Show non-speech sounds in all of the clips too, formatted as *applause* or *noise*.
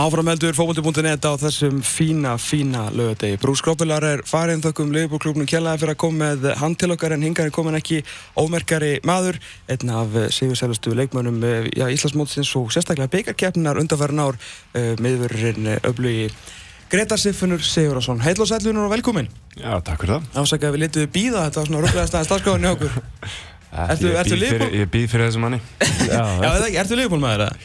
Áframheldur fókbóti.net á þessum fína, fína lögadegi. Brús Skrópilar er farin þökkum Leifbúrklubnum kjallaði fyrir að koma með hann til okkar en hingar er komin ekki ómerkari maður. Einn af sigursælustu leikmönum já, Íslandsmótsins og sérstaklega byggarkeppninar undanferðin ár uh, meðverurinn öflugi Greta Siffunur Sigurðarsson. Heil og sælunur og velkomin. Já, takk fyrir það. Ásaka við við býða þetta á svona rúglega staðan stafskáðinni okkur. *laughs* Ertu, ertu Leifból? Ég býð fyrir þessu manni. *laughs* Já, já ertu?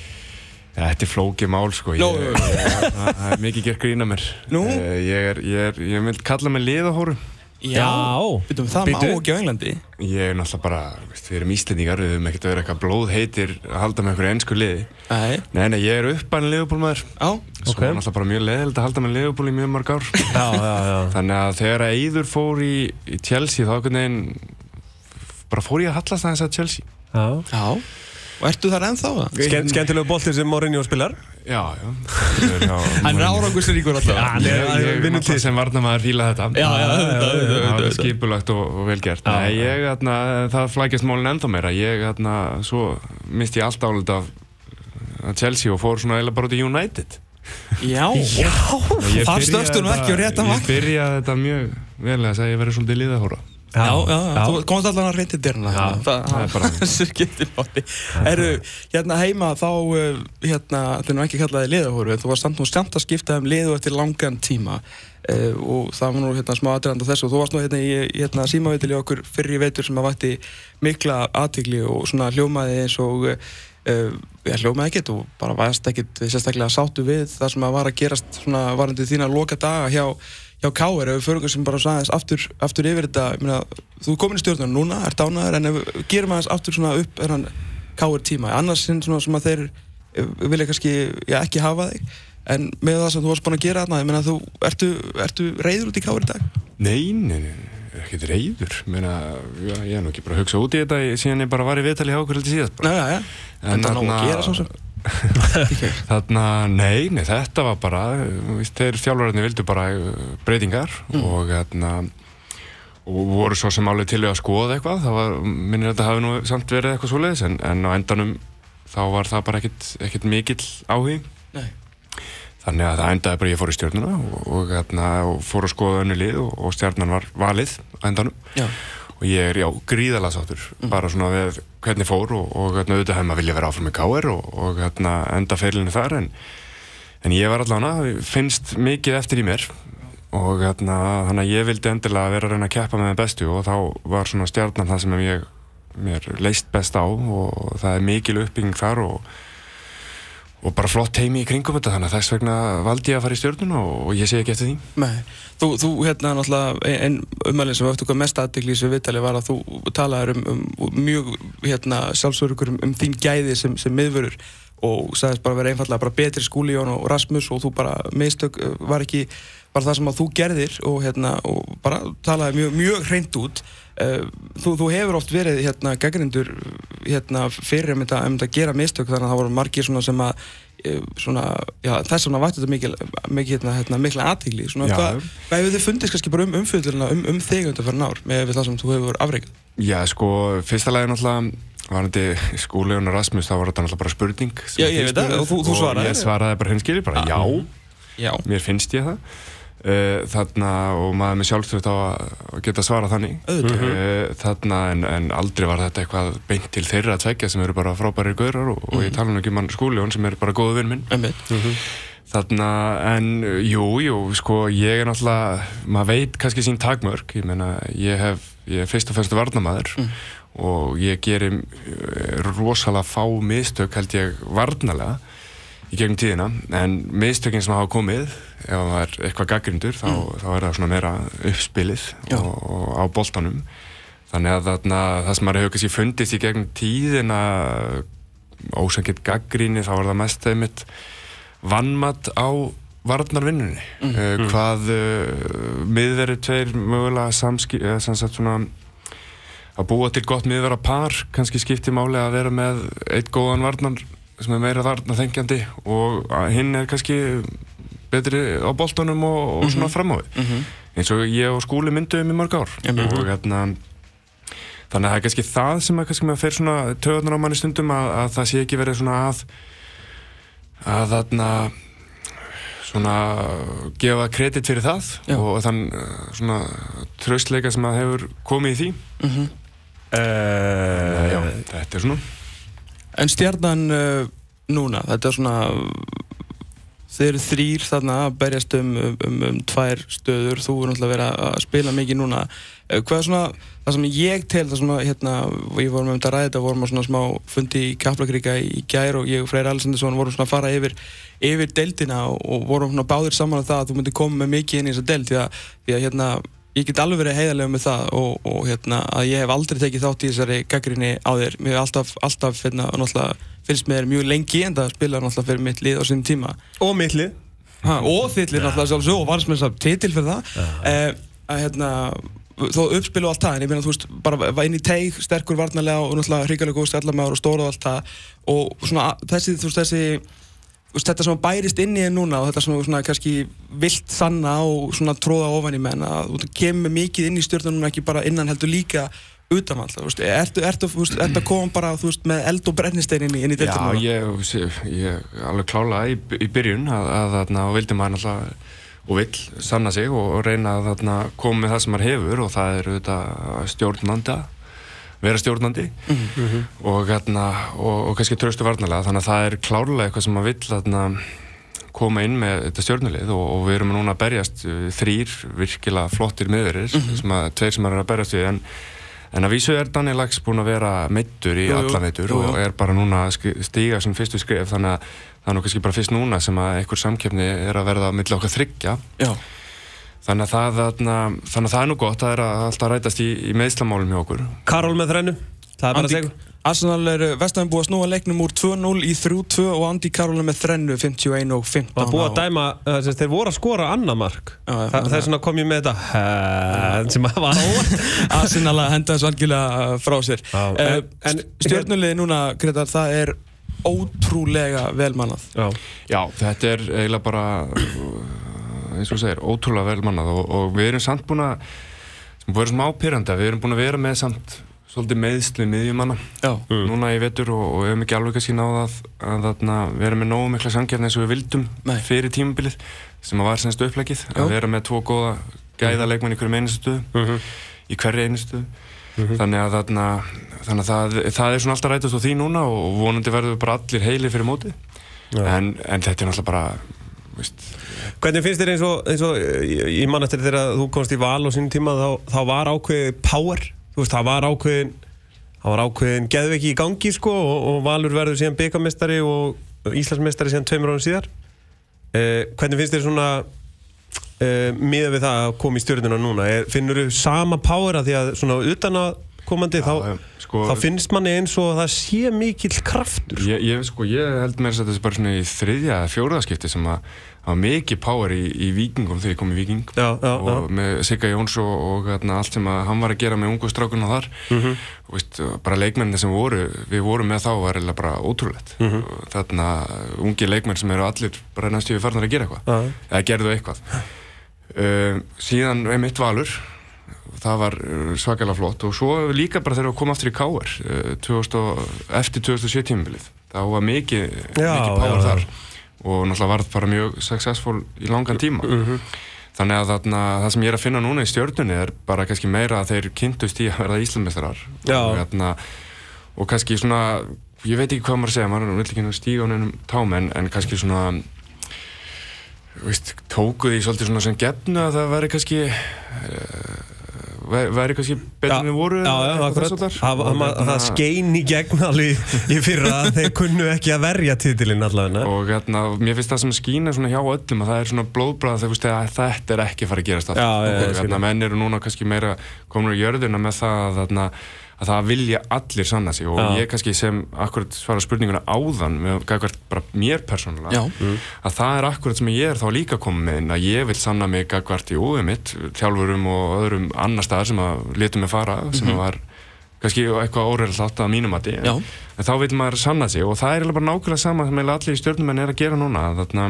Þetta er flókið mál sko, *laughs* það er mikið gert grína mér. Nú? Eh, Ég er, ég er, ég vil kalla mig liðahóru. Já, Býtum, það má ekki á Englandi. Ég er náttúrulega bara, veist, við erum Íslendingar, við höfum ekkert að vera eitthvað blóð heitir að halda með einhverju ennsku liði. Nei, Nei, nei, ég er uppbæðin liðbólmaður. já, Svo Ok. var náttúrulega bara mjög leðild að halda með liðból í mjög mörg ár. *laughs* Já, já, já. Þannig að þegar að Eiður fór í, í Chelsea, þá bara fór ég að hallast aðeins að Chelsea. já. já. Og ertu þar ennþá það? Skemmt, skemmtilegu bolti sem Mourinho spilar. Já, já. Er Hann er árangursríkur alltaf. Hann er- náttúrulega sem varnamaður fíla þetta. Já, já, auðvitað, auðvitað, Það var auðvitað. skipulagt og, og vel gert. Já. Nei, ég, atna, það flækjast málinn ennþá meira. Ég, atna, svo misti ég allt álut af Chelsea og fór svona eiginlega bara út í United. Já, byrjaði stökkstu nú þetta- ekki á réttan vagn. Ég byrjaði þetta mjög vel að segja að ég verið svolítið liðahóra. Já, já, já. Þú komst allan að reynda dyrna. Já, það er bara- skiptir nátti. Erðu, hérna heima þá, uh, hérna, er nú ekki kallaði liðahóru, þú var samt nú samt að skipta um liðu eftir langan tíma. Uh, og það var nú hérna smá aðdraðand á þessu og þú varst nú hérna í hérna, símavitili okkur fyrir í veitur sem að vakti mikla aðtigli og svona hljómaði eins og já, hljómaði ekkert og bara varst ekkert sérstaklega sáttu við það sem að var að gerast svona varandi þína loka daga hjá, hjá K.R. ef við förum sem bara aðeins aftur, aftur yfir þetta ég meina, þú er komin í stjórnum núna, ert ánæður en ef við gerum aðeins aftur svona upp er hann K.R. tíma, annars sinn svona sem að þeir eh, vilja kannski já, ekki hafa þig en með það sem þú varst búin að gera þarna ég meina þú, ertu, ertu reyður út í K.R. í dag? Nei, nei, nei, ekkert reyður. Meina, já, ég er nú ekki bara að hugsa út í þetta síðan ég bara var í viðtali hjá okkur heldur síðast. bara. Já, En en það nóg að þarna- gera svo sem *laughs* Þarna, nei, nei, þetta var bara, veist, þeir þjálfararnir vildu bara uh, breytingar og þarna, og voru svo sem alveg til að skoða eitthvað, það var, minnir að þetta hafi nú samt verið eitthvað svoleiðis, en, en á endanum þá var það bara ekkit, ekkit mikill. Nei. Þannig að það endaði bara ég fór í stjórnuna og, og, þarna, og fór að skoða önnu lið og, og stjórnan var valið á endanum Já, og ég er já gríðalega sáttur. Bara svona við hvernig fór og, og hérna auðvitað hefði maður vilja vera áfram með KR og, og hérna enda feilinu þar en, en ég var allavega, finnst mikið eftir í mér. Og hérna þannig að ég vildi endilega vera að reyna að keppa með það bestu og þá var svona stjarnan það sem ég mér leist best á og það er mikil uppbygging þar og og bara flott heimi í kringum þetta þannig að þess vegna valdi ég að fara í stjórnuna og, ég sé ekki eftir því. Nei, þú, þú hérna náttúrulega einn umælinn sem öftu hvað mest aðdegli í þessu viðtali var að þú talaður um, um mjög hérna sjálfsörugur um, um þín gæði sem, sem miðvörur og sagðist bara vera einfallega bara betri skúlíón og Rasmus og þú bara mistök uh, var ekki bara það sem að þú gerðir og hérna og bara talaði mjög, mjög hreint út. Uh, þú, þú hefur oft verið hérna gaggrindur hérna fyrir um þetta, um þetta að gera mistök þannig að það voru margir svona sem að eh, svona, já, þess vegna vakti þetta mikil, mikil, hérna, hérna, mikla aðtíkli hvað, hefur þið fundist kannski bara um umfjöldurina um, um þig undir fyrir nár með það sem þú hefur afreikað Já, sko, fyrsta lagi náttúrulega varandi skúlegun og Rasmus, þá var þetta náttúrulega bara spurning Já, ég veit það, og þú- þú svaraðir. Ég svaraði bara hinskili, bara Ah. já, já, mér finnst ég það uh, Þarna, og maður með sjálfstöð á að geta svarað þannig. Auðvitað. Uh, Þarna, en, en aldrei var þetta eitthvað beint til þeirra að tvekja sem eru bara frábæri gaurar og, og ég tala nú ekki um hann skúlegun sem er bara góðu vinn minn. Einmitt. Þarna, en jú, jú, sko, ég er náttúrulega, maður veit kannski sín takmörk, ég meina, ég hef, ég er fyrst og fyrst varnamaður og ég gerir uh, rosalega fá mistök, held ég, varnalega í gegnum tíðina, en mistökin sem hafa komið, ef það er eitthvað gaggrindur, þá, þá er það svona meira uppspilið og, og á boltanum. Þannig að þarna, það sem maður hefur kannski fundist í gegnum tíðina, ósangett gaggrinni, þá er það mest einmitt vannmatt á varnarvinnunni. Uh, hvað uh, miðverið tveir mögulega samski, eða sem sagt svona að búa til gott miðverða par kannski skipti máli að vera með eitt góðan varnar sem er meira varnar þengjandi og hinn er kannski betri á boltanum og, og svona fram á við eins og ég og skúli mynduðum í mörg ár Einmitt. og hérna þannig að það er kannski það sem að kannski maður fer svona töðunar á manni stundum að, að það sé ekki verið svona að að þarna svona gefa kredit fyrir það Já. og þann svona tröstleika sem að hefur komið í því. Uh, já, þetta er svona En stjarnan uh, núna, þetta er svona þeir eru þrýr þarna að berjast um, um, um, um tvær stöður. Þú er náttúrulega verið að spila mikið núna. Uh, hvað er svona, það sem ég tel það sem að, hérna, ég vorum um þetta að ræða þetta vorum á svona smá fundi í Kaplakríka í gær og ég og Freyr Alessandarsson vorum svona að fara yfir, yfir deildina og, og vorum svona báðir saman á það að þú myndir koma með mikið inn í þessa deild. Því að, því að hérna ég get alveg verið heiðarlega með það og, og hérna, að ég hef aldrei tekið þátt í þessari gaggrinni á þér. Mér hef alltaf, alltaf hérna, náttúrulega, fylgst með þér mjög lengi en það spila náttúrulega fyrir mitt lið á sínum tíma. Og mittlið. Ha, og þillir náttúrulega sjálfsög og varst með þess að titil fyrir það. Eh, að hérna, þó uppspilu allt það, en ég meina, þú veist, bara var inn í teig, sterkur varnarlega og náttúrulega hrigalega góð skallamæður og stóra og allt það og svona þessi, þú veist, þessi þetta sem bærist inn í þér núna og þetta sem svona kannski vilt sanna og svona tróða ofan í menn að þú kemur mikið inn í stjórnum ekki bara innan heldur líka utan alltaf, þú veist, ertu, að koma bara, veist, með eld og brennistein inn í, í Já, deildina? ég, ég alveg klála í, í byrjun að, að þarna, og vildi maður náttúrulega og vill sanna sig og, og reyna að koma með það sem maður hefur og það er stjórnanda vera stjórnandi og, hérna, og, og kannski tröstu varnalega þannig að það er klárlega eitthvað sem maður vill þarna, koma inn með þetta stjórnulið og, og við erum núna að berjast uh, þrýr virkilega flottir miðurir sem að tveir sem er að berjast við. En En að vísu er Daniel Lax búinn að vera meittur í alla jú. og er bara núna að stíga sín fyrstu skrif þannig að það er nú kannski bara fyrst núna sem að einhver samkeppni er að verða milli okkar þryggja Já, þannig að það, þarna, þannig að það er nú gott það er að alltaf rætast í, í meðslamálum hjá okkur Karol með þrennu. Það er bara að segja. Arsenal er Vestæðin búið að snúa leiknum úr 2-0 í 3-2 og Andi Karol með þrennu 51 og 15 Það búið að dæma, uh, þeir voru að skora annað mark. Já, já, Þa, það er svona kom ég með þetta sem að var óvart. *laughs* Arsenal að henda þessu algjörlega uh, frá sér uh, Stjörnulegði núna, Gretar, það er ótrúlega velmannað Já. Já, þetta er eiginlega bara uh, eins og segir, ótrúlega vel mannað og, og við erum samt búin að sem búin að vera smá pyrrandi við erum búin að vera með samt svolítið meðsli miðjumanna Já, núna í vetur og, og við hefum ekki alveg kannski náða að, að þarna, vera með nógu mikla samkjarni eins og við vildum Nei. fyrir tímabilið sem að var semst upplegið að vera með tvo góða gæðaleikmenn í hverju einustu stöðu í hverju einustu. Þannig að, þarna, þannig að það, það er svona alltaf rætast á því núna og vonandi verður bara allir heili fyrir móti en, en þetta er náttúrulega bara veist, Hvernig finnst þér eins og, eins og ég, ég man eftir þegar þú komst í val á sínum tíma þá, þá var ákveðið power. Þú veist, það var ákveðin það var ákveðin geðveiki í gangi sko og, og Valur verður síðan byggamestari og Íslandsmestari síðan tveimur árum síðar. Eh, Hvernig finnst þér svona eh, miða við það að koma í stjórnuna núna? Er, finnur þú sama power að því að svona utan að komandi þá, já, sko, þá finnst manni eins og það sé mikill kraftur. Ég, ég, sko, ég held mér að þetta er bara svona í þriðja, fjóraðskipti sem að það var mikið power í, í vikingum þegar ég kom í viking Já, já, og með Sigga Jóns og, og hérna, allt sem að hann var að gera með ungu strákunna þar. Mhm. og veist, bara leikmenni sem voru við vorum með þá var eiginlega bara ótrúlegt. Mhm. og þarna ungi leikmenn sem eru allir bara næstu við farnar að gera eitthvað. Eða gerðu eitthvað. Uh, síðan er mitt valur það var uh, svakalega flott og svo líka bara þegar við komum aftur í Káar uh, 2000 og- eftir 2007 tímabilið þá var mikið, mikið já. þar og náttúrulega var það bara mjög successful í langan tíma Mhm. þannig að þarna, það sem ég er að finna núna í stjörnunni er bara kannski meira að þeir kynntust í að verða Íslandmestrar Já. og, þarna, og kannski svona ég veit ekki hvað maður að segja, maður vil ekki stíga á neinum tám en, en kannski svona veist, tóku því svolítið svona sem gefnu að það væri kannski uh, væri kannski betur en voru. Það, hérna- skein í gegn alveg í fyrra. Að *laughs* þeir kunnu ekki að verja titilinn allavega. Og hérna, mér finnst það sem skýna svona hjá öllum að það er svona blóðbræð þegar þetta er ekki fara að gerast skil. hérna, menn eru núna kannski meira komin á jörðina með það að, að það vilja allir sanna sig og Já. ég kannski sem akkurat svara spurninguna áðan með gagvart bara mér persónulega Já. að það er akkurat sem ég er þá líka komið með inn að ég vil sanna mig gagvart í óðum mitt þjálfurum og öðrum annar staðar sem að letum mig fara sem var kannski eitthvað óreilslátt að mínum að Já. en þá vil maður sanna sig og það er bara nákvæmlega sama sem allir í stjórnumenn er að gera núna að, þarna,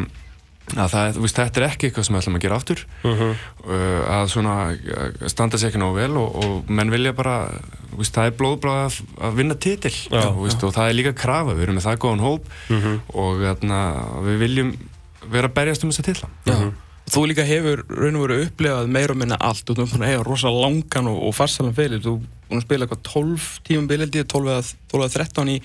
að það, þú veist, þetta er ekki eitthvað sem við ætlum að gera aftur. Uh, að svona uh, standa sér ekki nógu vel og, og menn vilja bara þú veist, það er blóðbráð að, að vinna titil Já, þú veist, og það er líka krafa, við erum með það góðan hóp og þarna, við viljum vera að berjast um þess að tilla Já. Þú líka hefur raun og veru upplefað meira og minna allt. Og þú er búin að eiga rosa langan og, og farsalan fyrir þú spila eitthvað 12 tímum biljaldi 12 eða 12 eða 13 í,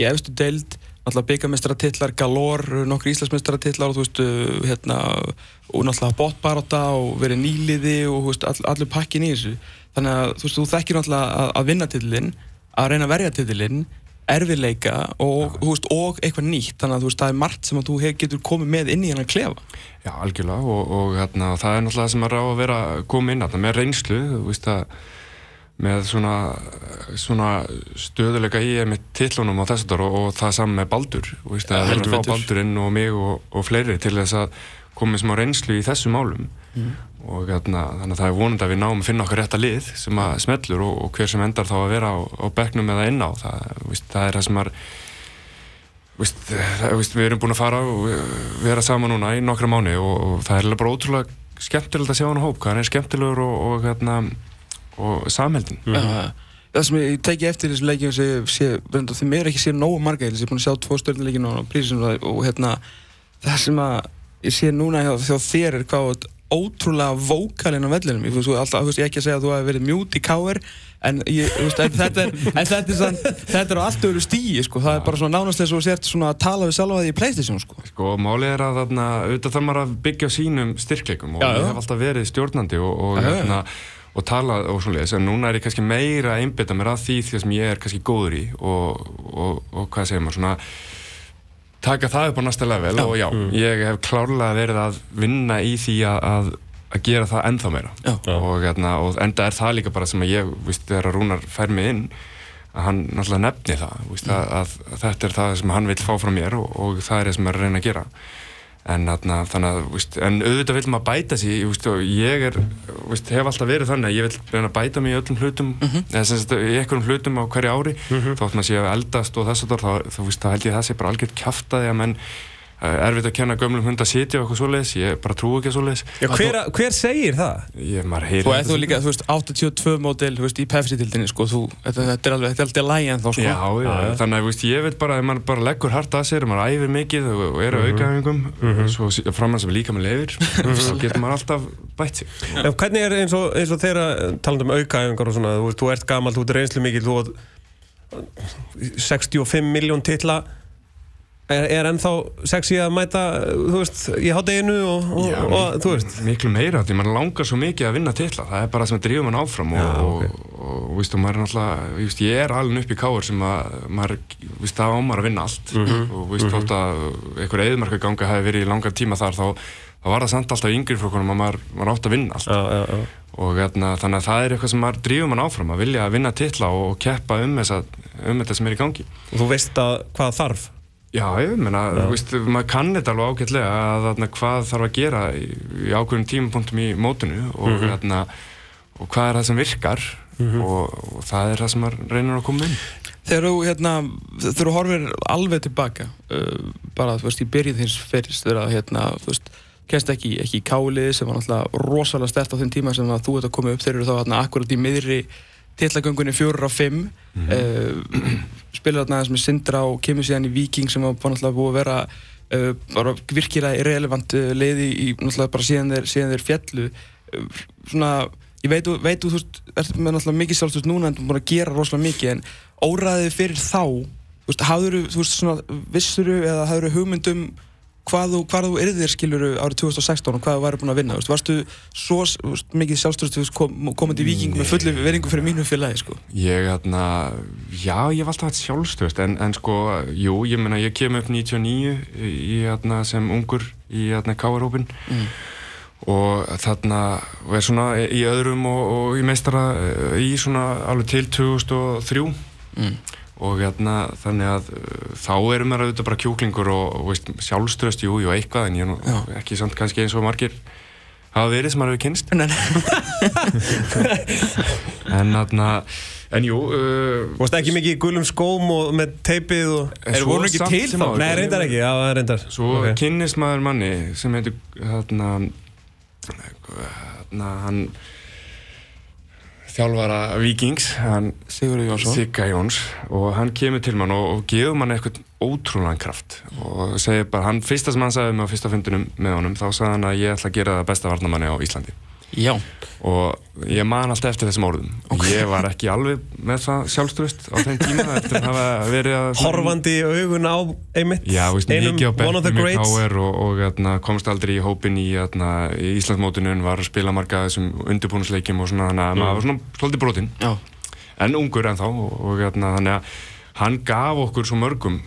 í efstu deild náttúrulega byggamestaratillar, galor nokkru íslandsmestaratillar og þú veist uh, hérna, og náttúrulega botbaráta og verið nýliði og veist, all, allur pakkin í þessu. Þannig að þú veist, þú þekkir náttúrulega að, að vinna titilinn, að reyna að verja titilinn erfiðleika og, þú veist, og eitthvað nýtt. Þannig að þú veist, það er margt sem að þú hef, getur komið með inn í hennar klefa. Já, algjörlega og, og hérna, það er náttúrulega sem að ráða að vera komið inn að það með reynslu, þú veist að með svona, svona stöðuleika í með tillunum á þessu dór og, og það saman með Baldur og veist, að heldur fá. Baldurinn og mig og, og fleiri til þess að komið smá reynslu í þessum málum Mm. og hérna, þannig að það er vonandi að við náum að finna okkar rétta lið sem að smellur og, og hver sem endar þá að vera á, á bekknum eða inn á það, veist, það er það sem er Vist, það, vist, við erum búin að fara og vera saman núna í nokkra mánu og, og það er bara ótrúlega skemmtilegt að sjá hann hóp, hann er skemmtilegur og, og, hérna, og samheldin Já, það sem ég teki eftir þessu leikjum sem sé, sé, þeim er ekki sér nógu marga ég er búin að sjá tvo stjórnuleikinu og prísum og, og hérna það sem að ég sé núna hjá, hjá þér er ert ótrúlega vókalinn á vellinum ég, þú, alltaf, þú veist, ég ekki að segja að þú hefði verið mjút í káir en, ég, þú veist, en þetta er en þetta er, sann, þetta er á allt öðru stíi sko. það er bara svona nánast þess að þú sért svona að tala við sjálfa því í Playstation sko. sko, málið er að þarna, auðvitað þarf maður að byggja sínum styrkleikum og Já, já. ég hef alltaf verið stjórnandi og, og, hérna, og talað og svoleiðis en núna er ég kannski meira að einbytta mér að því því sem ég er kannski góður í og, og, og hvað segir maður svona taka það upp á næsta level og já, ég hef klárlega verið að vinna í því að, að, að gera það ennþá meira. Já. og, hérna, og enda er það líka bara sem að ég, víst, þegar Rúnar fær mig inn að hann náttúrulega nefni það víst, að, að, að þetta er það sem hann vil fá frá mér og, og það er það sem er að reyna að gera en, þarna, þannig að, víst, en auðvitað vil maður bæta ég, víst, ég er, víst, hef alltaf verið þannig að ég vil reyna að bæta mig í öllum hlutum eða sem sagt í einhverjum hlutum á hverju ári. Þótt maður sé að eldast og þess að þá, þá, held ég að það sé bara algjört kjaftaði að menn uh, erfitt að kenna gömlum hund að sitja og eitthvað svoleiðis, ég bara trú ekki að svoleiðis. Já, hver, hver segir það? ég, maður heyrir og þetta ef þú líka, þú veist, 82 módel þú veist, í Pepsi-dildinni, sko, þú, þetta, þetta er alveg þetta er alltaf lægi en þá, sko. Já, já, Já, þannig að veist, ég veit bara að maður bara leggur hart að sér, maður æfir mikið og, og er á aukaæfingum og svo framann sem líka með leifir *laughs* þá getur maður alltaf bætt sig. Já, hvernig er eins og, eins og þeirra talandi um aukaæfingar og svona, þú, veist, þú er, er ennþá sexy að mæta, þú veist, í hátteginu og, og, Já, og, þú veist? miklu meira, því maður langar svo mikið að vinna titla. Það er bara það sem drífum mann áfram og, Já, og, og, og víst, og maður er náttúrulega víst, ég er alveg upp í káur sem að maður, víst, það ámar að vinna allt. Mhm. og víst, þótt að einhver eðmarka ganga hefði verið í langan tíma þar þá, þá var það samt alltaf yngri flokkunum að maður, maður átt að vinna allt. Já, og hérna, þannig að það er eitthvað sem maður drífum mann áfram að vilja vinna titla og keppa um, þessa, um þetta sem er í gangi. Og þú veist að hvað þarf Já, ég meina, þú veist, maður kann þetta alveg ágætlega að þarna, hvað þarf að gera í, í ákveðum tímapunktum í mótinu og, Mhm. þarna, og hvað er það sem virkar og, og það er það sem maður reynir að koma inn. þegar þú, hérna, þegar þú horfir alveg tilbaka uh, bara, þú veist, í byrjun þins ferist þegar hérna, þú veist, kennst ekki, ekki í kálið sem var náttúrulega rosalega stert á þeim tíma sem þú ert að koma upp þeir eru þá hérna akkurat í miðri tillagöngunni fjórar á fimm. Mm spilar þarna aðeins með Sindra og kemur síðan í Viking sem var náttúrulega búið að vera uh, bara virkilega irrelevant uh, leiði í náttúrulega bara síðan þeir, síðan þeir fjallu uh, svona, ég veit, veit þú, veist, ert með náttúrulega mikið sjálfstöðst núna en þú er búin að gera rosalega mikið en óræðið fyrir þá þú veist, hafður þú veist, svona, vissuru eða hafður hugmyndum hvað þú, hvað þú yrðir skiluru árið 2016 og hvað þú væri búin að vinna, veist, varstu svo veist, mikið sjálfstöðst kom, komandi í Viking með fulli veringu fyrir mínu félagi, sko Ég, hérna, já, ég hef alltaf hatt sjálfstöðst en, en sko, jú, ég meina, ég kem upp 99 í, hérna, sem ungur í, hérna, K.R.hópin Mm. og þarna er svona í öðrum og, og í meistara í svona alveg til 2003 Mm. Og hérna þannig að uh, þá erum við auðvitað bara kjúklingur og, og veist, sjálfströst, jú, jú, eitthvað en ég er nú ekki samt kannski eins og margir hafa verið sem maður hefur kynst *laughs* en þarna, en jú uh, veist ekki mikið í gulum skóm og með teipið og en Eru svo voru ekki til þá? Nei, reyndar ekki, já, það er reyndar. Svo Ok. kynnist maður manni sem heitir þarna, þarna hann þjálfara Víkings. Hann Sigurður Jónsson. Sigga Jóns. Og hann kemur til mann og, og gefur mann eitthvað ótrúlega kraft. Og segir bara, hann fyrsta sem hann sagði með á fyrsta fundinum með honum, þá sagði hann að ég ætla að gera það besta varnamanni á Íslandi Já, og ég man alltaf eftir þessum orðum. Okay. ég var ekki alveg með það sjálfströst á þeim tíma *laughs* eftir að hafa verið að Horfandi í augun á einmitt Já, veist, einum one of the greats. Og, og atna, komst aldrei í hópin í, atna, í Íslandsmótinu var að spila marga af þessum undirbúnusleikjum og svona, þannig að maður var svona svolítið brotinn. Já, en ungur en þá og, og atna, þannig að hann gaf okkur svo mörgum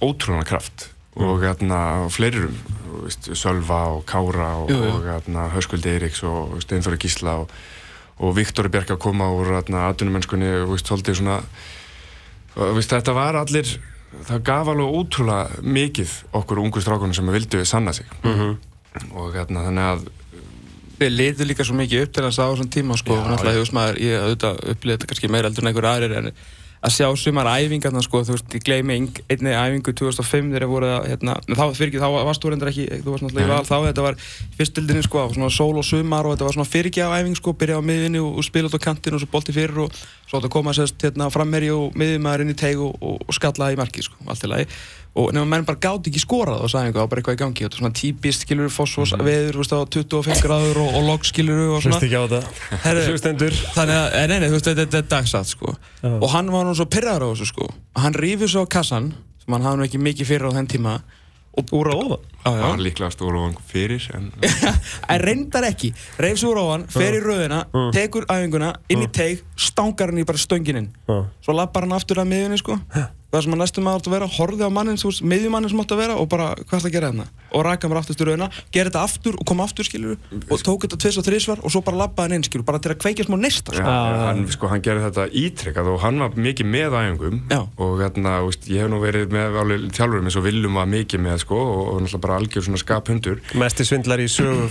ótrúlega kraft og atna, fleirum Sölva og Kára og, og atna, Höskuld Eiríks og Steinþóri Gísla og, og Viktor Bjark að koma úr atvinnumennskunni og veist, svolítið svona veist, þetta var allir það gaf alveg ótrúlega mikið okkur ungu strákunum sem vildu sanna sig. Mhm. og atna, þannig að við litum líka svo mikið upp til þess að á þessum tíma sko, Já, náttúrulega hefur maður, ég auðvitað upplýði þetta kannski meira eldur en einhver aðrir en að sjá sumar æfingarna sko, þú veist, ég gleymi einni æfingu 2005 þegar voru að, hérna, þá, fyrir ekki, þá varst þú reyndar ekki, þú varst náttúrulega í val þá, þetta var fyrstildinni sko, svona sól og sumar og þetta var svona fyrirgjaf æfing sko, byrja á miðinni og, og spila út á kantinu og svo bolti fyrir og svo átt að koma sérst, hérna, frammeri og miðjumæður inn í teig og, og, og skalla í marki sko, allt í lagi og nema menn bara gátt ekki skorað og sagði eitthvað, bara eitthvað í gangi, þetta er svona típist skilur fósfós veður, þú veist, á 25 gráður og, og logg skilur og svona Hlust ekki á þetta Herru, Hlustendur Þannig að, eh, nei, nei, þú veist, þetta er dagsatt, sko. Já. Og hann var nú svo pyrraður á þessu, sko. að Hann rífur svo á kassan, sem hann hafði nú ekki mikið fyrir á þenn tíma. Úr á ofan Já, það var líklega stóru og fyrir en *laughs* En reyndar ekki. Reif svo úr á hann, fer í röðina, tekur æfinguna, inn í teig, stangar hann í bara stönginin. Já. Svo lappar hann aftur að miðjunni, sko. Það sem hann næstum maður átt að vera, horfði á mannin, þú veist, miðjumannin sem átt að vera og bara, hvað ætla að gera hérna? Og raka mér aftur til röðina, gera þetta aftur og koma aftur, skilur og tók þetta tvis og þrísvar og svo bara lappaði hann inn, skilur bara til að kveikja smá neista, Já, sko. hann, sko, hann gerði þetta ítrekkað og hann var mikið með æfingum Já. og hérna, veist, ég hef nú verið með alveg þjálfurum eins og Viljum var mikið með sko, og, og náttúrulega bara algjör svona skaphundur Mesti svindlar í sögu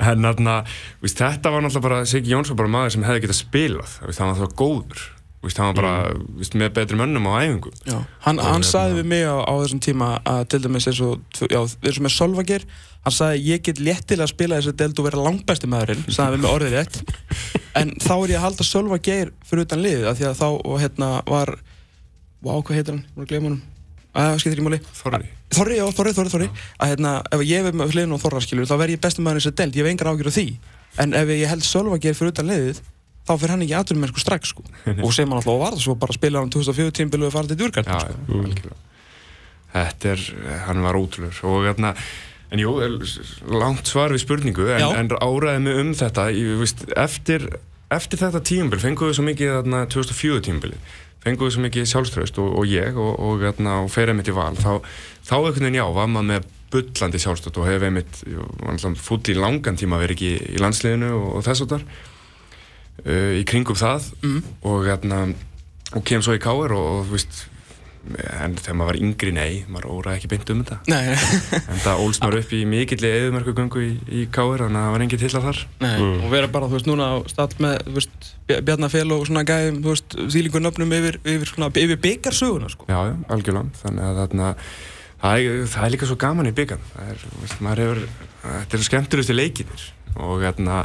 hérna, *laughs* veist, þetta var náttúrulega bara Siggi Jónsson bara maður sem hefði getað spilað hann var það góður veist, hann var bara veist, með betri mönnum á æfingum Já, hann, hann hérna- sagði við mig á, á þessum tíma að til dæmis eins og, eins og með Solvagir hann sagði ég get léttilega að spila þessi deild og vera langbæsti maðurinn, sagði við með orðið rétt. *laughs* En þá er ég að halda Solvagir fyrir utan liðið, af því að þá og, hérna, var, vá, hvað heitir hann, ég var að gleyma honum. Að, skiptir ekki máli? Þorri. Þorri, já, Þorri, Þorri, Þorri. Að hérna, ef ég er með hliðin og Þorra skilur þá verð ég besti maður í þessi deild, ég hef engar ágjur á því. En ef ég held Solvagir fyrir utan liðið þá fyrir hann ekki aðturum með sko strax sko. *laughs* og sem hann alltaf var það svo bara spila hann 2004 tímbilu og fara til djurgart Já, sko. algjörlega. Þetta er, hann var ótrúlur og hérna En jú, langt svar við spurningu en, en áræði mig um þetta. Ég, veist, eftir, eftir þetta tímabil fengum við svo mikið þarna, 2004 tímabili fengum við svo mikið sjálfströst og, og ég og, og, þarna, og fer einmitt í val. Þá, þá einhvern veginn já, var maður með bullandi sjálfstöld og hef einmitt fúll í langan tíma verið ekki í landsliðinu og þess og þar uh, í kringum það. Mm. og, þarna, og kem svo í káir og, og þú veist en þegar maður var yngri nei, maður óraði ekki beint um þetta. Nei, *laughs* en það ólst maður upp í mikilli eðumörkugöngu í, í káir þannig að það var engin til að þar. Nei, og vera bara, þú veist, núna á stall með, Bjarnafél og svona gæðum, þú veist, þýlingur nöfnum yfir, yfir, svona, yfir byggarsöguna, sko. já, já, algjörlega. Þannig að þarna það er, það er líka svo gaman í byggan það er, þú veist, maður hefur þetta eru skemmtilegustu leikinir og þarna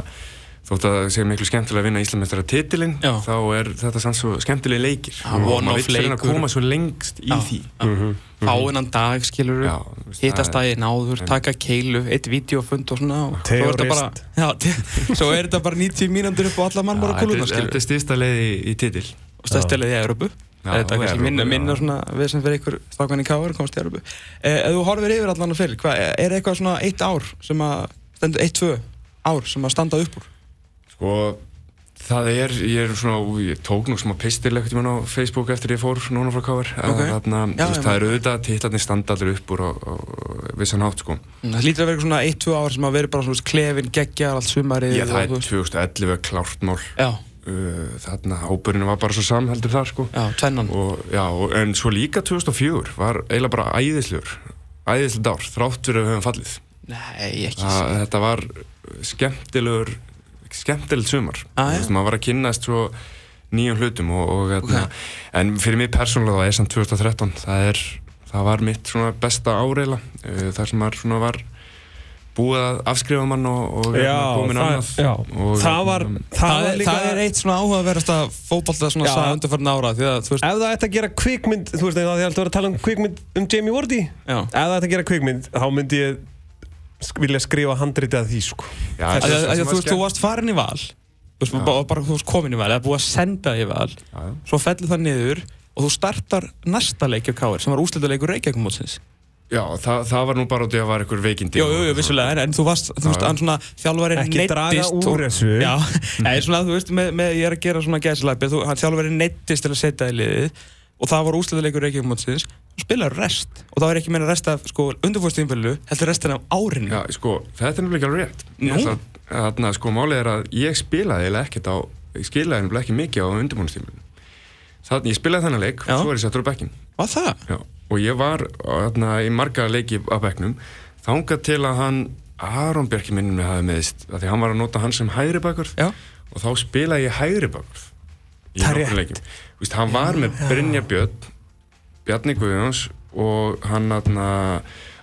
þótt að það sé miklu skemmtilega að vinna Íslamestara titilinn þá er þetta sann svo skemmtilegi leikir. Og maður vill reyna að koma svo lengst í Já, því. Mhm. Fá innan dag, skilur Já, þú veist, hittast það er- daginn áður, en- taka keilu, eitt videofund og svona og svo og er þetta bara, já, svo er þetta bara 90 mínútur upp á alla mannbara Já, kúluna, þetta er- skilur þetta er styrsta leið í, í titil. Og stæðstelið í Európu þetta er kannski minna, minna svona við sem fyrir ykkur strákan í Káar komast í Európu eh, ef þú horfir yfir allan að fyrir, er eitthvað svona eitt ár sem að, stendur eitt, tvö ár sem að standa upp úr Sko, það er, ég er svona, ég tók nú smá pistil ekkert í mann á Facebook eftir ég fór núna frá Káar. Ok. Þarna, Já, veist, það eru auðvitað titlarnir standa allir upp úr á, á, vissan hátt, sko. það hlýtur að vera svona eitt, tvö ár sem að vera bara svona klefin, geggjar, allt sumarið Já, það er veist. 2011 klárt mál. já, Uh, þarna, hópurinn var bara svo samheldur þar, sko. já, tvennan Og, já, en svo líka 2004 var eiginlega bara æðislegur, æðislega ár, þrátt fyrir að við höfum fallið. nei, ekki Það, þetta var skemmtilegur, skemmtilegt sumar. Ah, Þú veist, maður var að kynnast svo nýjum hlutum og, og hérna, en fyrir mig persónulega það er samt 2013 það er, það var mitt svona besta áreila uh, þar sem maður svona var búið að afskrifa mann og, og hérna, komin það, annað já. og, það var hérna, það, Það, var er, líka það er eitt svona áhugaverðasta fótballta svona Já. saga undanfarn ára því að þú veist, ef það ætti að gera kvikmynd þú veist, það er alltaf að vera að tala um kvikmynd um Jamie Vardy ef það ætti að gera kvikmynd, þá myndi ég sk- vilja skrifa handritið að því sko. já, Að, það að, að, þú veist, þú varst farin í val. Þú veist, bara, bara þú varst komin í val eða búið að senda í val. Já, já. svo fellur það niður og þú startar næsta leik á Káir sem var úslitaleikur Reykjavík-mótsins Já, það, það var nú bara út í að var einhver veikindi. Jú, jú, jú, vissulega, en, en þú varst, þú veist, hann svona þjálfarinn Ekki draga úr þessu. Já, *laughs* eða svona, þú veist, með, með, ég er að gera svona hann þjálfarinn neyddist til að setja í liðið og það var úslitaleikur Reykjavík-mótsins og spilaði rest og það var ekki meina rest af, sko, undirfóðstíðinfjölu heldur restin af árinu. Já, sko, þetta er ekki alveg rétt. Nú? Ég ætla að- sko, málið er að ég spilaði eiginlega ekkert á ég spilaði nefnilega ekki mikið á undirbúinustímulinu Þannig, ég spilaði þennan leik, Já. svo er ég settur á bekkin Var það? Já, og ég var þarna, í marga leiki á bekknum. Þangað til að hann Aron Björki minnum með hafi meðist að því hann var að nota hann sem hægri bakur. Já. og þá spilaði ég hægri bakur í er Þú veist, hann var með Brynja Björn Bjarni Guðjóns og hann aðna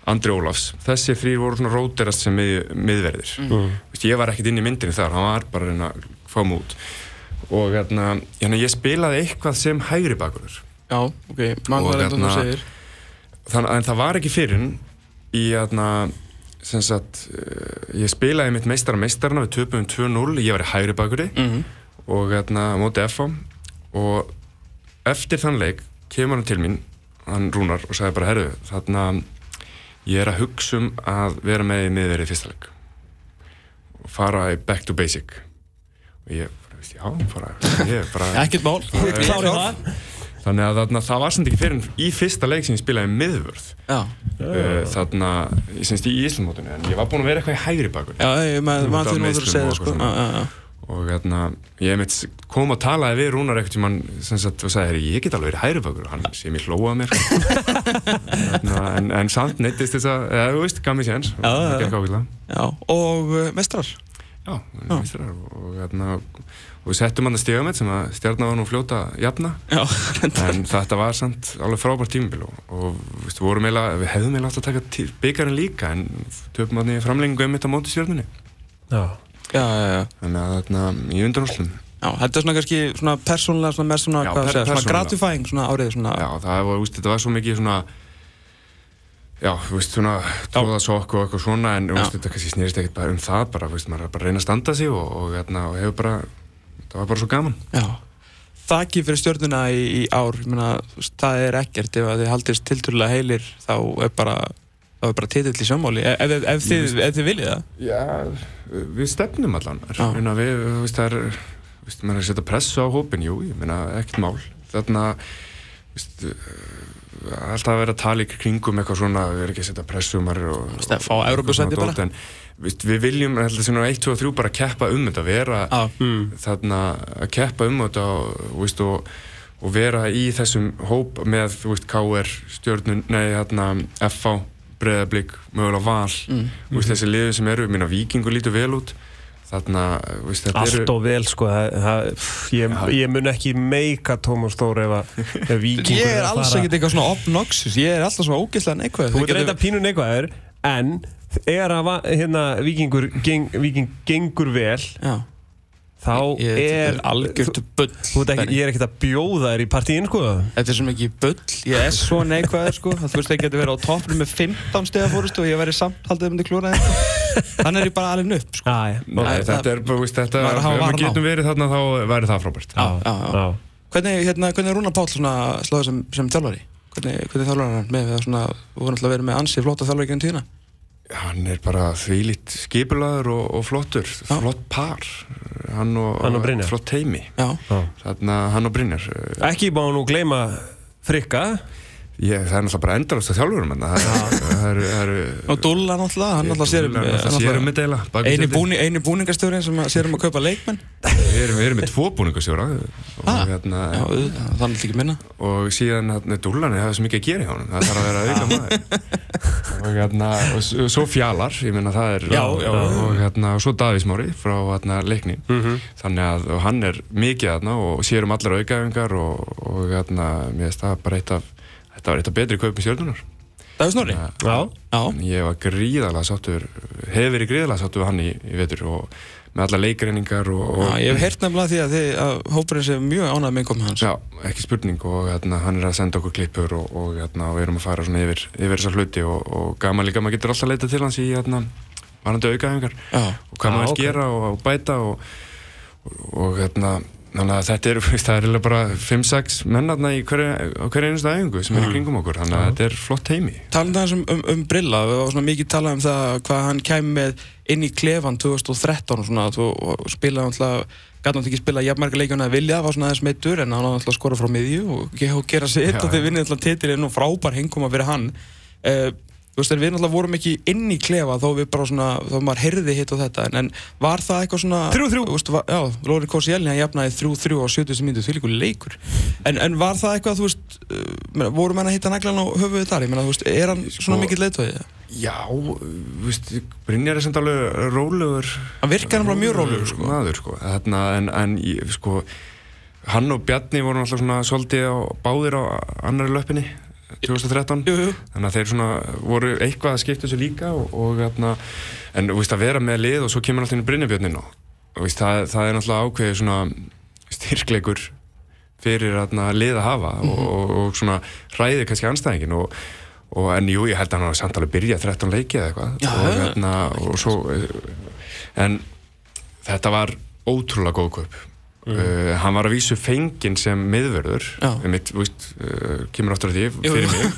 Andri Ólafs, þessi þrýr voru svona róterast sem mið, miðverðir. Mm. Þú veist, ég var ekkert inn í myndinni þar, hann var bara að að fá mút og hérna, hérna ég spilaði eitthvað sem hægri bakur Já, ok, mann var eitthvað þú hérna- segir. þannig en það var ekki fyrir í aðna sem sagt, uh, ég spilaði mitt meistara meistarna við töpum 2-0, ég var í hægri bakuri mm og aðna móti FH og eftir þann leik kemur hann til mín hann Rúnar og sagði bara, herru þarna ég er að hugsa um að vera með í miðverið í fyrsta leik og fara í back to basic. Og ég, já, bara, ég bara *laughs* Ekkert mál Ég klári klár. það. Þannig að þarna, það var samt ekki fyrir í fyrsta leik sem ég spilaði miðvörð. Já, uh, þarna, ég semst í Íslandmótinu en ég var búinn að vera eitthvað í hægri bakur. Já, ég maður nú að segja það sko. Já, já, já. Og hérna, ég mitt kom og talaði við Rúnar eitthvað tímann sem sagt og sagði, "Herri, ég get alveg verið bakur og hann sé mér hlóað *laughs* mér. Þarna, en, en samt neittist þess að eða, þú veist, gaf mér séns. Og já, uh, mestrar já, mistrar, og, hérna, og við settum hann að stiga með sem að stjarnar var nú fljóta að jafna. Já, en þetta var samt alveg frábært tímabil og, og veist, við, vorum eiginlega, við hefðum eiginlega átt að taka bikarinn líka en töpum hann í framlengingu um þetta móti stjörnunni. Já. Já, já, þannig að þarna í undanúslum þetta er svona kannski svona persónulega svona með svona, hvað per- segja, svona persónulega. gratifying svona árið svona já það var, veist, þetta var svo mikið svona já, þú veist, svona tróða sokk og eitthvað svona en Já. veist, þetta kannski snýrist ekkert bara um það bara, veist, maður er bara að reyna að standa sig og, og, hérna, og hefur bara, það var bara svo gaman. Já. Þakki fyrir stjórnuna í, í ár, ég meina, þú veist, það er ekkert. Ef að þið haldist tilturlega heilir þá er bara, þá er bara titill í sjónmáli. Ef, ef, ef, þið, ef þið viljið það. Já, við stefnum allan. Meina, við, veist, það er veist, maður er að setja pressu á hópin, jú, ég meina, ekkert mál. Þarna veist, uh, alltaf að vera að tala í kringum eitthvað svona, við erum ekki að setja pressu um maður og, Veist, að fá Evrópusæti og- bara. en, við viljum, ég held að svona 1, 2 og 3 bara keppa um þetta, vera Já, Mm. þarna að keppa um þetta og, og, og, og vera í þessum hóp með þú veist, KR, stjórnun, nei, þarna FH, Breiðablík, mögulega Val. Mm. þú veist, þessi liður sem eru, minna Víkingur lítur vel út. Þarna, þú veist, þetta Allt eru og vel sko það, ég, ég mun ekki meika Tómas Þór ef, að- ef *laughs* vikingur Ég er alls ekkert eitthvað svona obnoxious, ég er alltaf svona ógeðslega neikvæð Þú veit reynda pínu neikvæður En er að hérna, vikingur geng, viking gengur vel Já, Þá ég, er er algjört bull Þú ekki, ég er ekkert að bjóða þér í partíin sko. Þetta er svo mikið bull, ég er svo neikvæður sko. Að þú veist, ég geti verið á toppnum með 15 stegar fórustu og ég væri samt haldið um til klúra Þannig er ég bara alveg upp sko. Þetta er bara, þú veist, þetta Maður ef við getum verið þarna þá væri það frábært. Hvernig, hérna, hvernig er Rúnar Páll svona slóðið sem, sem þjálfari? Hvernig, hvernig þjálfari er hann með það svona, þú voru náttúrulega verið með ansi flóta þjálfari tíðina? hann er bara þvílít skipulaður og, og flottur, flott par hann og, Hann og Brynjar. flott teimi Já, þarna hann og Brynjar. Ekki má nú gleyma frikka. Ég, það er náttúrulega bara endalast að þjálfurum er- og Dúlla náttúrulega, hann náttúrulega sér um um þetta eiginlega eini, búni, eini búningastöðurinn sem að sér um að kaupa leikmenn við erum, erum með tvo búningasjóra og, Ah. hérna, þannig ekki minna og síðan hérna, Dúllan hefði svo mikið að gera í honum það þarf að vera auka maður og hérna og s- svo fjalar, ég meina það er Já, og, já. og hérna og svo Davísmári frá hérna leikni Mhm. þannig að og hann er mikið þarna og sér um allar aukaðingar og, og hérna mér finnst það bara eitt af þetta var eitt af betri kaupum stjórnunar Davíð Snorri? Já, Já, Ég var gríðalega sáttur, hefur verið gríðalega sáttur við hann í, í vetur og með alla leikreiningar og, og Já, ég hef heyrt nefnilega því að, þið, að hópurinn sé mjög ánægð með innkomi hans. Já, ekki spurning og hérna, hann er að senda okkur klippur og, og hérna, við erum að fara svona yfir, yfir þessar hluti og, og gaman líka, maður getur alltaf leitað til hans í hérna, varandi aukaðingar Já, og hvað maður ok. okay. gera og, bæta og, og, og hérna, þannig að þetta er, veist, *laughs* það er eiginlega bara 5-6 mennarna í hverju, á hverju einustu æfingu sem er í kringum okkur, þannig að þetta er flott heimi. talandi aðeins um, um, um Brilla, við varum svona mikið talað um það hvað hann kæmi með inn í klefan 2013 og svona, og spilaði alltaf, gæti náttúrulega ekki spila jafnmarga leikjana að vilja, var svona aðeins meittur en hann var alltaf að skora frá miðju og, ge- og gera sitt og já. vinnið alltaf titilinn og frábær hengkoma fyrir hann uh, Þú veist, við náttúrulega vorum ekki inn í klefa þó við bara svona, þó maður heyrði hitt og þetta en, en var það eitthvað svona 3-3. Þú veist, var, Já, Lóri Kossi-Elni hann jafnaði 3-3 á 70 mínútu, því líkur leikur en, en var það eitthvað, þú veist uh, meina, voru menn að hitta naglan á höfuðið þar ég meina, þú veist, er hann Sko- svona mikill leiðtóði? Já, veist, Brynjar er samt alveg rólegur Hann virkar hann bara mjög rólegur, sko. maður, sko. Þarna, en, en sko, hann og Bjarni voru alltaf svona svolítið á, báðir á annari löppinni 2013 Jú, jú. þannig að þeir svona voru eitthvað að skipta þessu líka og, og hérna, en þú veist að vera með lið og svo kemur alltaf inn Brynjabjörnin og veist, það, það er náttúrulega ákveðið svona styrkleikur fyrir hérna, lið að hafa og, og, og svona ræðið kannski anstæðingin og, og en jú, ég held að hann hafa samt alveg byrjað 13 leiki eða eitthvað Já, og, já. hérna, og svo en þetta var ótrúlega góð kaup Uh, hann var að vísu fenginn sem miðverður mitt, víst, uh, kemur áttur að því fyrir mig.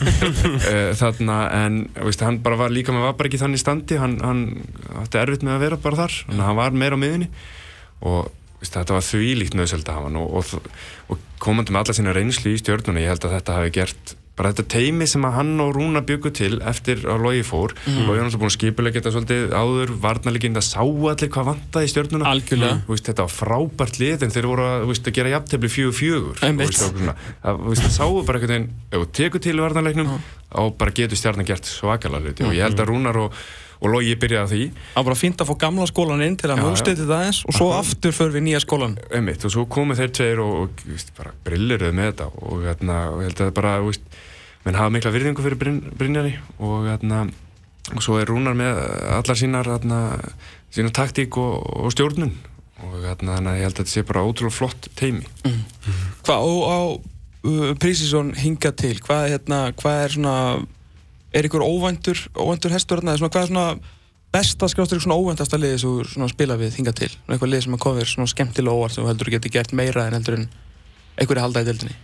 Uh, *laughs* þarna en víst, hann bara var líka með var bara ekki þannig standi. Hann, hann átti erfitt með að vera bara þar. Þannig að hann var meira á miðinni og víst, þetta var þvílíkt nöðsöld af hann. Og, og, og komandi með alla sína reynslu í stjórnuna ég held að þetta hafi gert bara þetta teimi sem að hann og Rúna byggu til eftir að Logi fór mm. Logi var náttúrulega búin að skipulega þetta svolítið áður varnarleikin það sá allir hvað vantaði í stjórnuna Algjörlega. Veist, þetta var frábært lið en þeir voru að, veist, að gera jafntefli fjögur fjögur og að, það sáu bara einhvern veginn ef þú tekur til í varnarleiknum og bara getur stjarnan gert svakalega hluti og ég held að Rúnar og, og Logi byrjaði því. Það var bara fínt að fá gamla skólan inn til að núlsteyta það eins og svo aftur för við nýja skólan einmitt, og svo komu þeir tveir og, og veist, bara brilliruð með þetta og, hérna, og ég held að bara veist, menn hafa mikla virðingu fyrir Bryn, Brynjari og, hérna, og svo er Rúnar með allar sínar hérna, sína taktík og, og stjórnun. Og hérna, þannig að ég held að þetta sé bara ótrúlega flott teimi Hvað, og á uh, Prísisson hinga til, hvað, hérna, hvað er svona er ykkur óvæntur, óvæntur hestur hérna, hvað er svona besta skjástur svona óvæntasta liði sem spila við hinga til, eitthvað lið sem að koma þér svona skemmtilega óvart sem heldur geti gert meira en heldur en einhverju halda í deildinni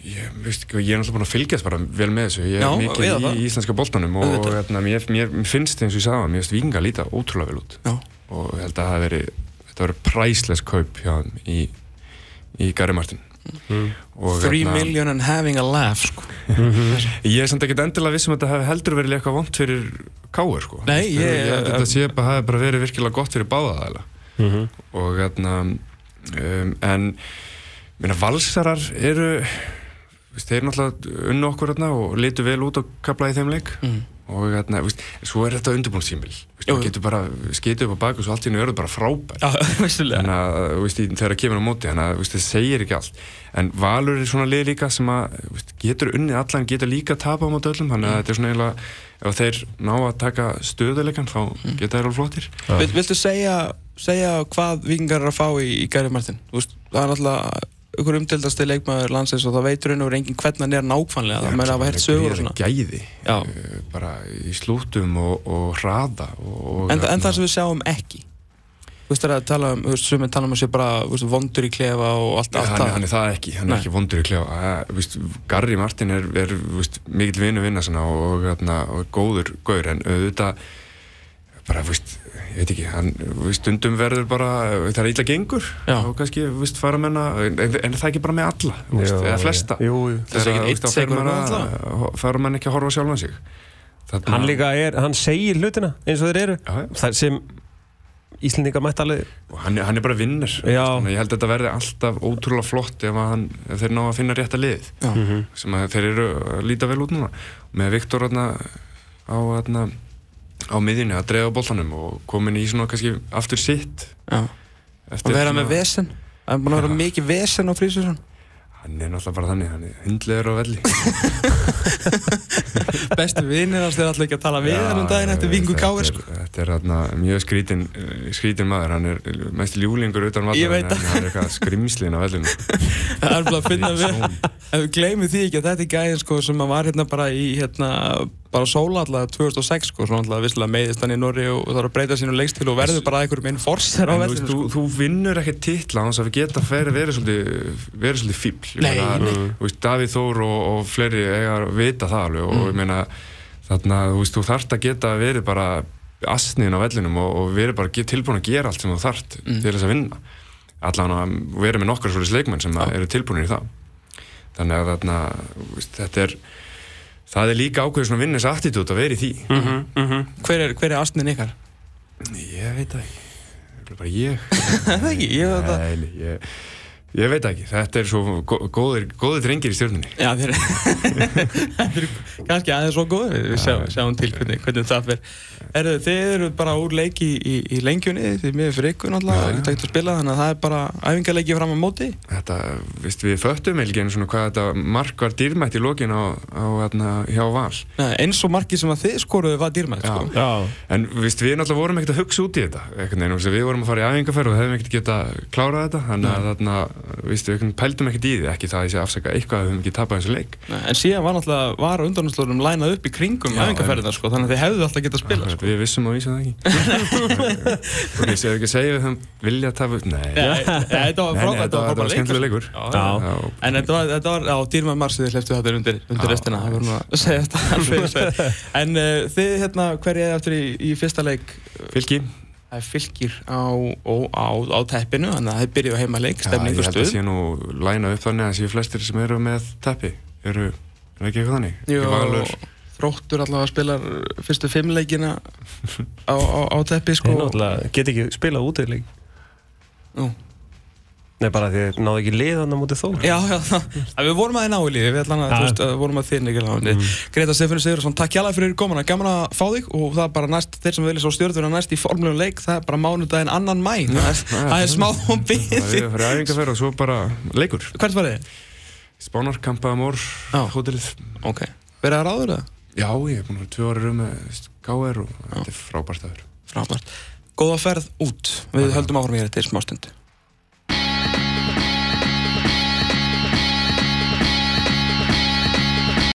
Ég, veist, ekki, ég er náttúrulega búin að fylgjast bara vel með þessu. Ég er Já, mikið eða í, það. íslenska boltanum og, og hérna, mér, mér, finnst eins og ég sagði það, mér finnst Víkinga líta ótrúlega vel út. Já, og ég held að það hafi verið þetta verið præsles kaup hjá þeim í, í Gary Martin. Og, three hérna, million and having a laugh sko. *laughs* ég er samt ekkert endilega viss um að þetta hafi heldur verið eitthvað vont fyrir Káur sko. Nei, ég- ég held að þetta sé bara hafi bara verið virkilega gott fyrir báða það og hérna um, en minna, valsarar eru þeir náttúrulega unnu okkur hérna og litu vel út og kapla í þeim leik. Mm. og hérna, veist, svo er þetta þú jú. getur bara skitið upp á bak og svo allt í nú eru bara frábær *laughs* þannig að þú veist, þegar það kemur á móti þannig að það segir ekki allt. En Valur er svona lið líka sem að þú veist, getur unnið allan, getur líka tapa á móti öllum. Þannig að þetta er svona eiginlega ef þeir ná að taka stöðuleikan þá geta þeir alveg flottir. Vil, Viltu segja, segja hvað vikingar eru að fá í, í Gary Martin? Það er alltaf ykkur umtildasti leikmaður landsins og það veitur og enginn hvernig hann er nákvæmlega það meðan að hafa hert sögur og svona. gæði uh, bara í slútum og, og hraða og, en, en það sem við sjáum ekki. Þú veist, það er að tala um, þú veist, sumir tala um að sé bara þú veist, vondur í klefa og allt, allt hann, það. hann er það ekki, hann er Nei. ekki vondur í klefa. Uh, víst, Garri Martin er, er víst, mikill vinu vinna svona, og, og, og góður gaur en auðvitað bara, víst, ég veit ekki hann, stundum verður bara það er illa gengur Já. og kannski fara menna, en, en það er ekki bara með alla víst, Já, eða flesta Jú, jú. Það er Þegar, ekki að- fara menn ekki að horfa sjálfan sig Þarna, Hann líka er, hann segir hlutina eins og þeir eru Já, já. Það sem Íslendinga mætti alveg og hann, er- hann er bara vinnur Já. ég held að þetta verði alltaf ótrúlega flott ef, að hann, ef þeir ná að finna rétta lið Já. sem að þeir eru að líta vel út núna með Viktor á, hérna, á miðjunni að drefa boltanum og komin í svona kannski aftur sitt og vera með vesen. Það er búin að vera mikið vesen á Prísisson Hann er náttúrulega bara þannig, hann er hundlegur á velli. *laughs* Bestu vinir hans þeir alltaf ekki að tala við hann um daginn eftir vingu káir sko. Þetta er þarna mjög skrítin, skrítin maður, hann er mest ljúlingur utan vallar, en hann er eitthvað skrimslin á vellinu. *laughs* Það er bara að finna við Ef við gleymum því ekki að þetta er gæðin sko, sem var hérna bara í hérna, bara sóla alltaf 2006 sko, svona alltaf visslega meiðist hann í Norri og það er að breyta sínu leikstil og verður bara einhverjum einn forser á þú, sko. þú vinnur ekkert titla hans að við geta færi verið svolítið, fíbl. Nei, nei. Davíð Þór og, og fleiri eiga að vita það alveg og Mm. ég meina þarna, þú veist, þú þarft að geta verið bara asniðin á vellinum og, og verið bara tilbúin að gera allt sem þú þarft Mm. til þess að vinna. Allan að vera með nokkar svolítið leikmenn sem að eru tilbúinir í það. Þannig að þarna, veist, þetta er, það er líka ákveður svona vinnis attitút að vera í því. Mhm, mhm. hver, er, hver er astnin ykkar? Ég veit ekki. Er bara ég. *laughs* Það er ekki, ég ég, ég veit það ekki. Þetta er svo gó- góðir, góðir drengir í stjórnunni. Já, þeir *laughs* þeir eru kannski aðeins svo góður við sjáum, sjáum til hvernig, hvernig það fyrir eru, Þið eru bara úr leiki í, í, lengjunni er miður fyrir ykkur náttúrulega Já, já. ekki tækt að spila þannig að það er bara æfingarleiki fram á móti Þetta, veist, við föttum einu svona hvað þetta mark var dýrmætt í lokin á, á hérna, hjá Val. Nei, eins og markið sem að þið skoruðu var dýrmætt Já. sko. Já, En veist, við náttúrulega vorum ekkert að hugsa út í þetta. Við vorum að fara í æfingarferð og hefðum ekkert geta klárað þetta. Þannig að þarna, veist, við pældum ekkert í því. Ekki það að ég sé að afsaka eitthvað að við höfum ekki tapað þessu leik. Nei, En síðan var náttúrulega var undanúslunum lænað upp í kringum Já, æfingarferðina sko, þannig að þið hefðu alltaf getað að spila Akkurat, sko. Við vissum og vísum það ekki. *laughs* ok, séu ekki að segja við þeim vilja tapa upp? Nei. Nei, Þetta var frábært þetta var- þetta var skemmtilegur leikur. Já. En þetta var, á dýrmæð marsið þið hleyftu þetta undir, restina, það já. voru nú að segja þetta alveg. *laughs* En uh, þið hérna, hverju er. Það er fylgir á, á, á, á teppinu, þannig að þið byrjuðu á heima leik, Já, ég held að sé nú læna upp þannig að séu flestir sem eru með teppi. Eru, er ekki eitthvað þannig? Valur. þróttur allavega spilar fyrstu fimm leikina á, á, á teppi sko. Þeir náttúrulega get ekki spilað út í leik Nú. Nei, bara því þeir náðu ekki liðan á móti þór Já, já, það, að við vorum að þið ná í lífi, við ætlam að, þú veist, vorum að þið nýgir lágandi. Mm. Greta Stefáni Sigurðarsson, takk hjálpa fyrir komuna, gaman að fá þig og það er bara næst, þeir sem vilja svo stjórnuna næst í formlegum leik, það er bara mánudaginn annan mæ, það er, *laughs* það er smá Það er í æfingarferð og svo bara leikur. Hvert var þið? Spánar, Kampa, Mór, Já. hótelið. Ok, ráður er búin að er aður. Frábært. Góða ferð út, við höldum áfram hér til smástund.